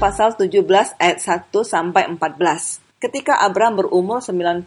pasal 17 ayat 1 sampai 14. Ketika Abram berumur 99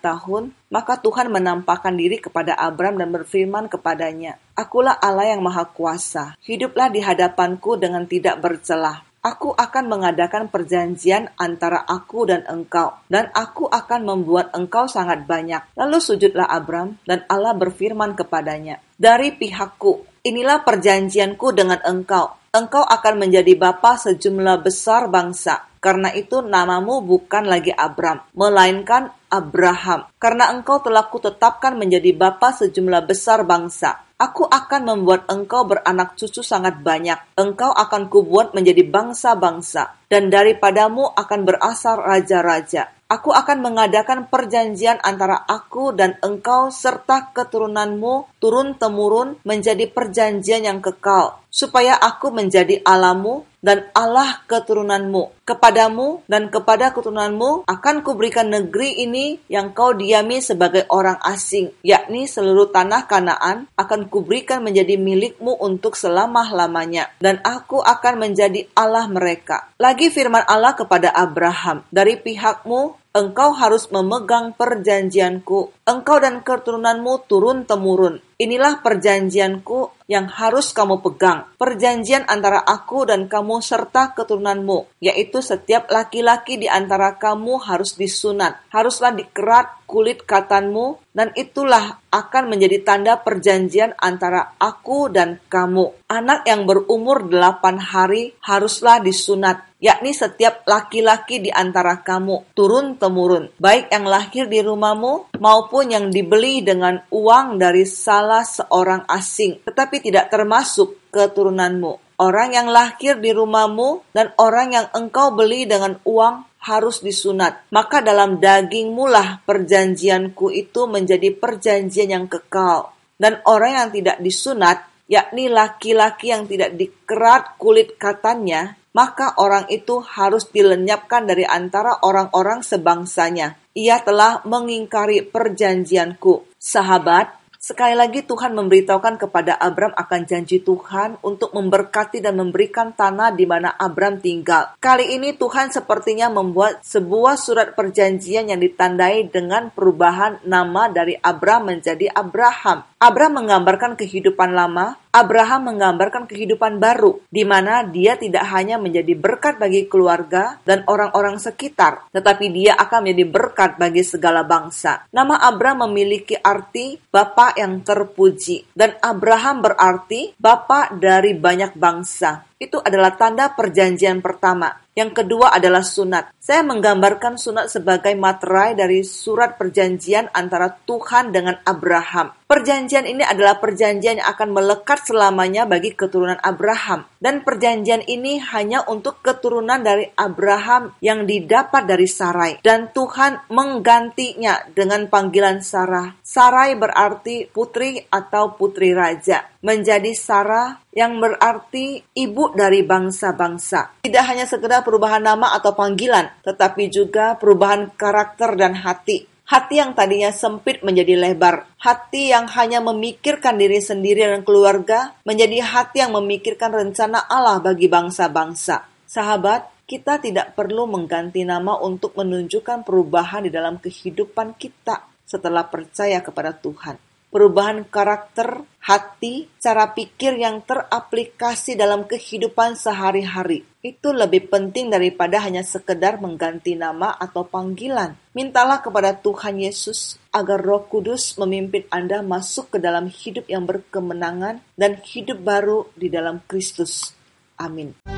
tahun, maka Tuhan menampakkan diri kepada Abram dan berfirman kepadanya, Akulah Allah yang Maha Kuasa, hiduplah di hadapanku dengan tidak bercelah. Aku akan mengadakan perjanjian antara aku dan engkau, dan aku akan membuat engkau sangat banyak. Lalu sujudlah Abram, dan Allah berfirman kepadanya, Dari pihakku, inilah perjanjianku dengan engkau. Engkau akan menjadi bapa sejumlah besar bangsa. Karena itu namamu bukan lagi Abram, melainkan Abraham. Karena engkau telah kutetapkan menjadi bapa sejumlah besar bangsa. Aku akan membuat engkau beranak cucu sangat banyak. Engkau akan kubuat menjadi bangsa-bangsa, dan daripadamu akan berasal raja-raja. Aku akan mengadakan perjanjian antara aku dan engkau serta keturunanmu turun-temurun menjadi perjanjian yang kekal, supaya aku menjadi Alamu dan Allah keturunanmu. Kepadamu dan kepada keturunanmu akan kuberikan negeri ini yang kau diami sebagai orang asing, yakni seluruh tanah Kanaan akan kuberikan menjadi milikmu untuk selama-lamanya, dan aku akan menjadi Allah mereka. Lagi firman Allah kepada Abraham, dari pihakmu engkau harus memegang perjanjianku. Engkau dan keturunanmu turun-temurun. Inilah perjanjianku yang harus kamu pegang. Perjanjian antara aku dan kamu serta keturunanmu, yaitu setiap laki-laki di antara kamu harus disunat. Haruslah dikerat kulit katanmu, dan itulah akan menjadi tanda perjanjian antara aku dan kamu. Anak yang berumur delapan hari haruslah disunat, yakni setiap laki-laki di antara kamu, turun-temurun, baik yang lahir di rumahmu maupun yang dibeli dengan uang dari salah seorang asing, tetapi tidak termasuk keturunanmu. Orang yang lahir di rumahmu dan orang yang engkau beli dengan uang harus disunat. Maka dalam dagingmu lah perjanjianku itu menjadi perjanjian yang kekal. Dan orang yang tidak disunat, yakni laki-laki yang tidak dikerat kulit katanya, maka orang itu harus dilenyapkan dari antara orang-orang sebangsanya. Ia telah mengingkari perjanjianku. Sahabat, Sekali lagi Tuhan memberitahukan kepada Abram akan janji Tuhan untuk memberkati dan memberikan tanah di mana Abram tinggal. Kali ini Tuhan sepertinya membuat sebuah surat perjanjian yang ditandai dengan perubahan nama dari Abram menjadi Abraham. Abram menggambarkan kehidupan lama, Abraham menggambarkan kehidupan baru, di mana dia tidak hanya menjadi berkat bagi keluarga dan orang-orang sekitar, tetapi dia akan menjadi berkat bagi segala bangsa. Nama Abraham memiliki arti Bapak yang terpuji, dan Abraham berarti Bapak dari banyak bangsa. Itu adalah tanda perjanjian pertama. Yang kedua adalah sunat. Saya menggambarkan sunat sebagai materai dari surat perjanjian antara Tuhan dengan Abraham. Perjanjian ini adalah perjanjian yang akan melekat selamanya bagi keturunan Abraham. Dan perjanjian ini hanya untuk keturunan dari Abraham yang didapat dari Sarai. Dan Tuhan menggantinya dengan panggilan Sarah. Sarai berarti putri atau putri raja. Menjadi Sarah yang berarti ibu dari bangsa-bangsa. Tidak hanya sekedar perubahan nama atau panggilan, tetapi juga perubahan karakter dan hati. Hati yang tadinya sempit menjadi lebar. Hati yang hanya memikirkan diri sendiri dan keluarga menjadi hati yang memikirkan rencana Allah bagi bangsa-bangsa. Sahabat, kita tidak perlu mengganti nama untuk menunjukkan perubahan di dalam kehidupan kita setelah percaya kepada Tuhan perubahan karakter, hati, cara pikir yang teraplikasi dalam kehidupan sehari-hari. Itu lebih penting daripada hanya sekedar mengganti nama atau panggilan. Mintalah kepada Tuhan Yesus agar Roh Kudus memimpin Anda masuk ke dalam hidup yang berkemenangan dan hidup baru di dalam Kristus. Amin.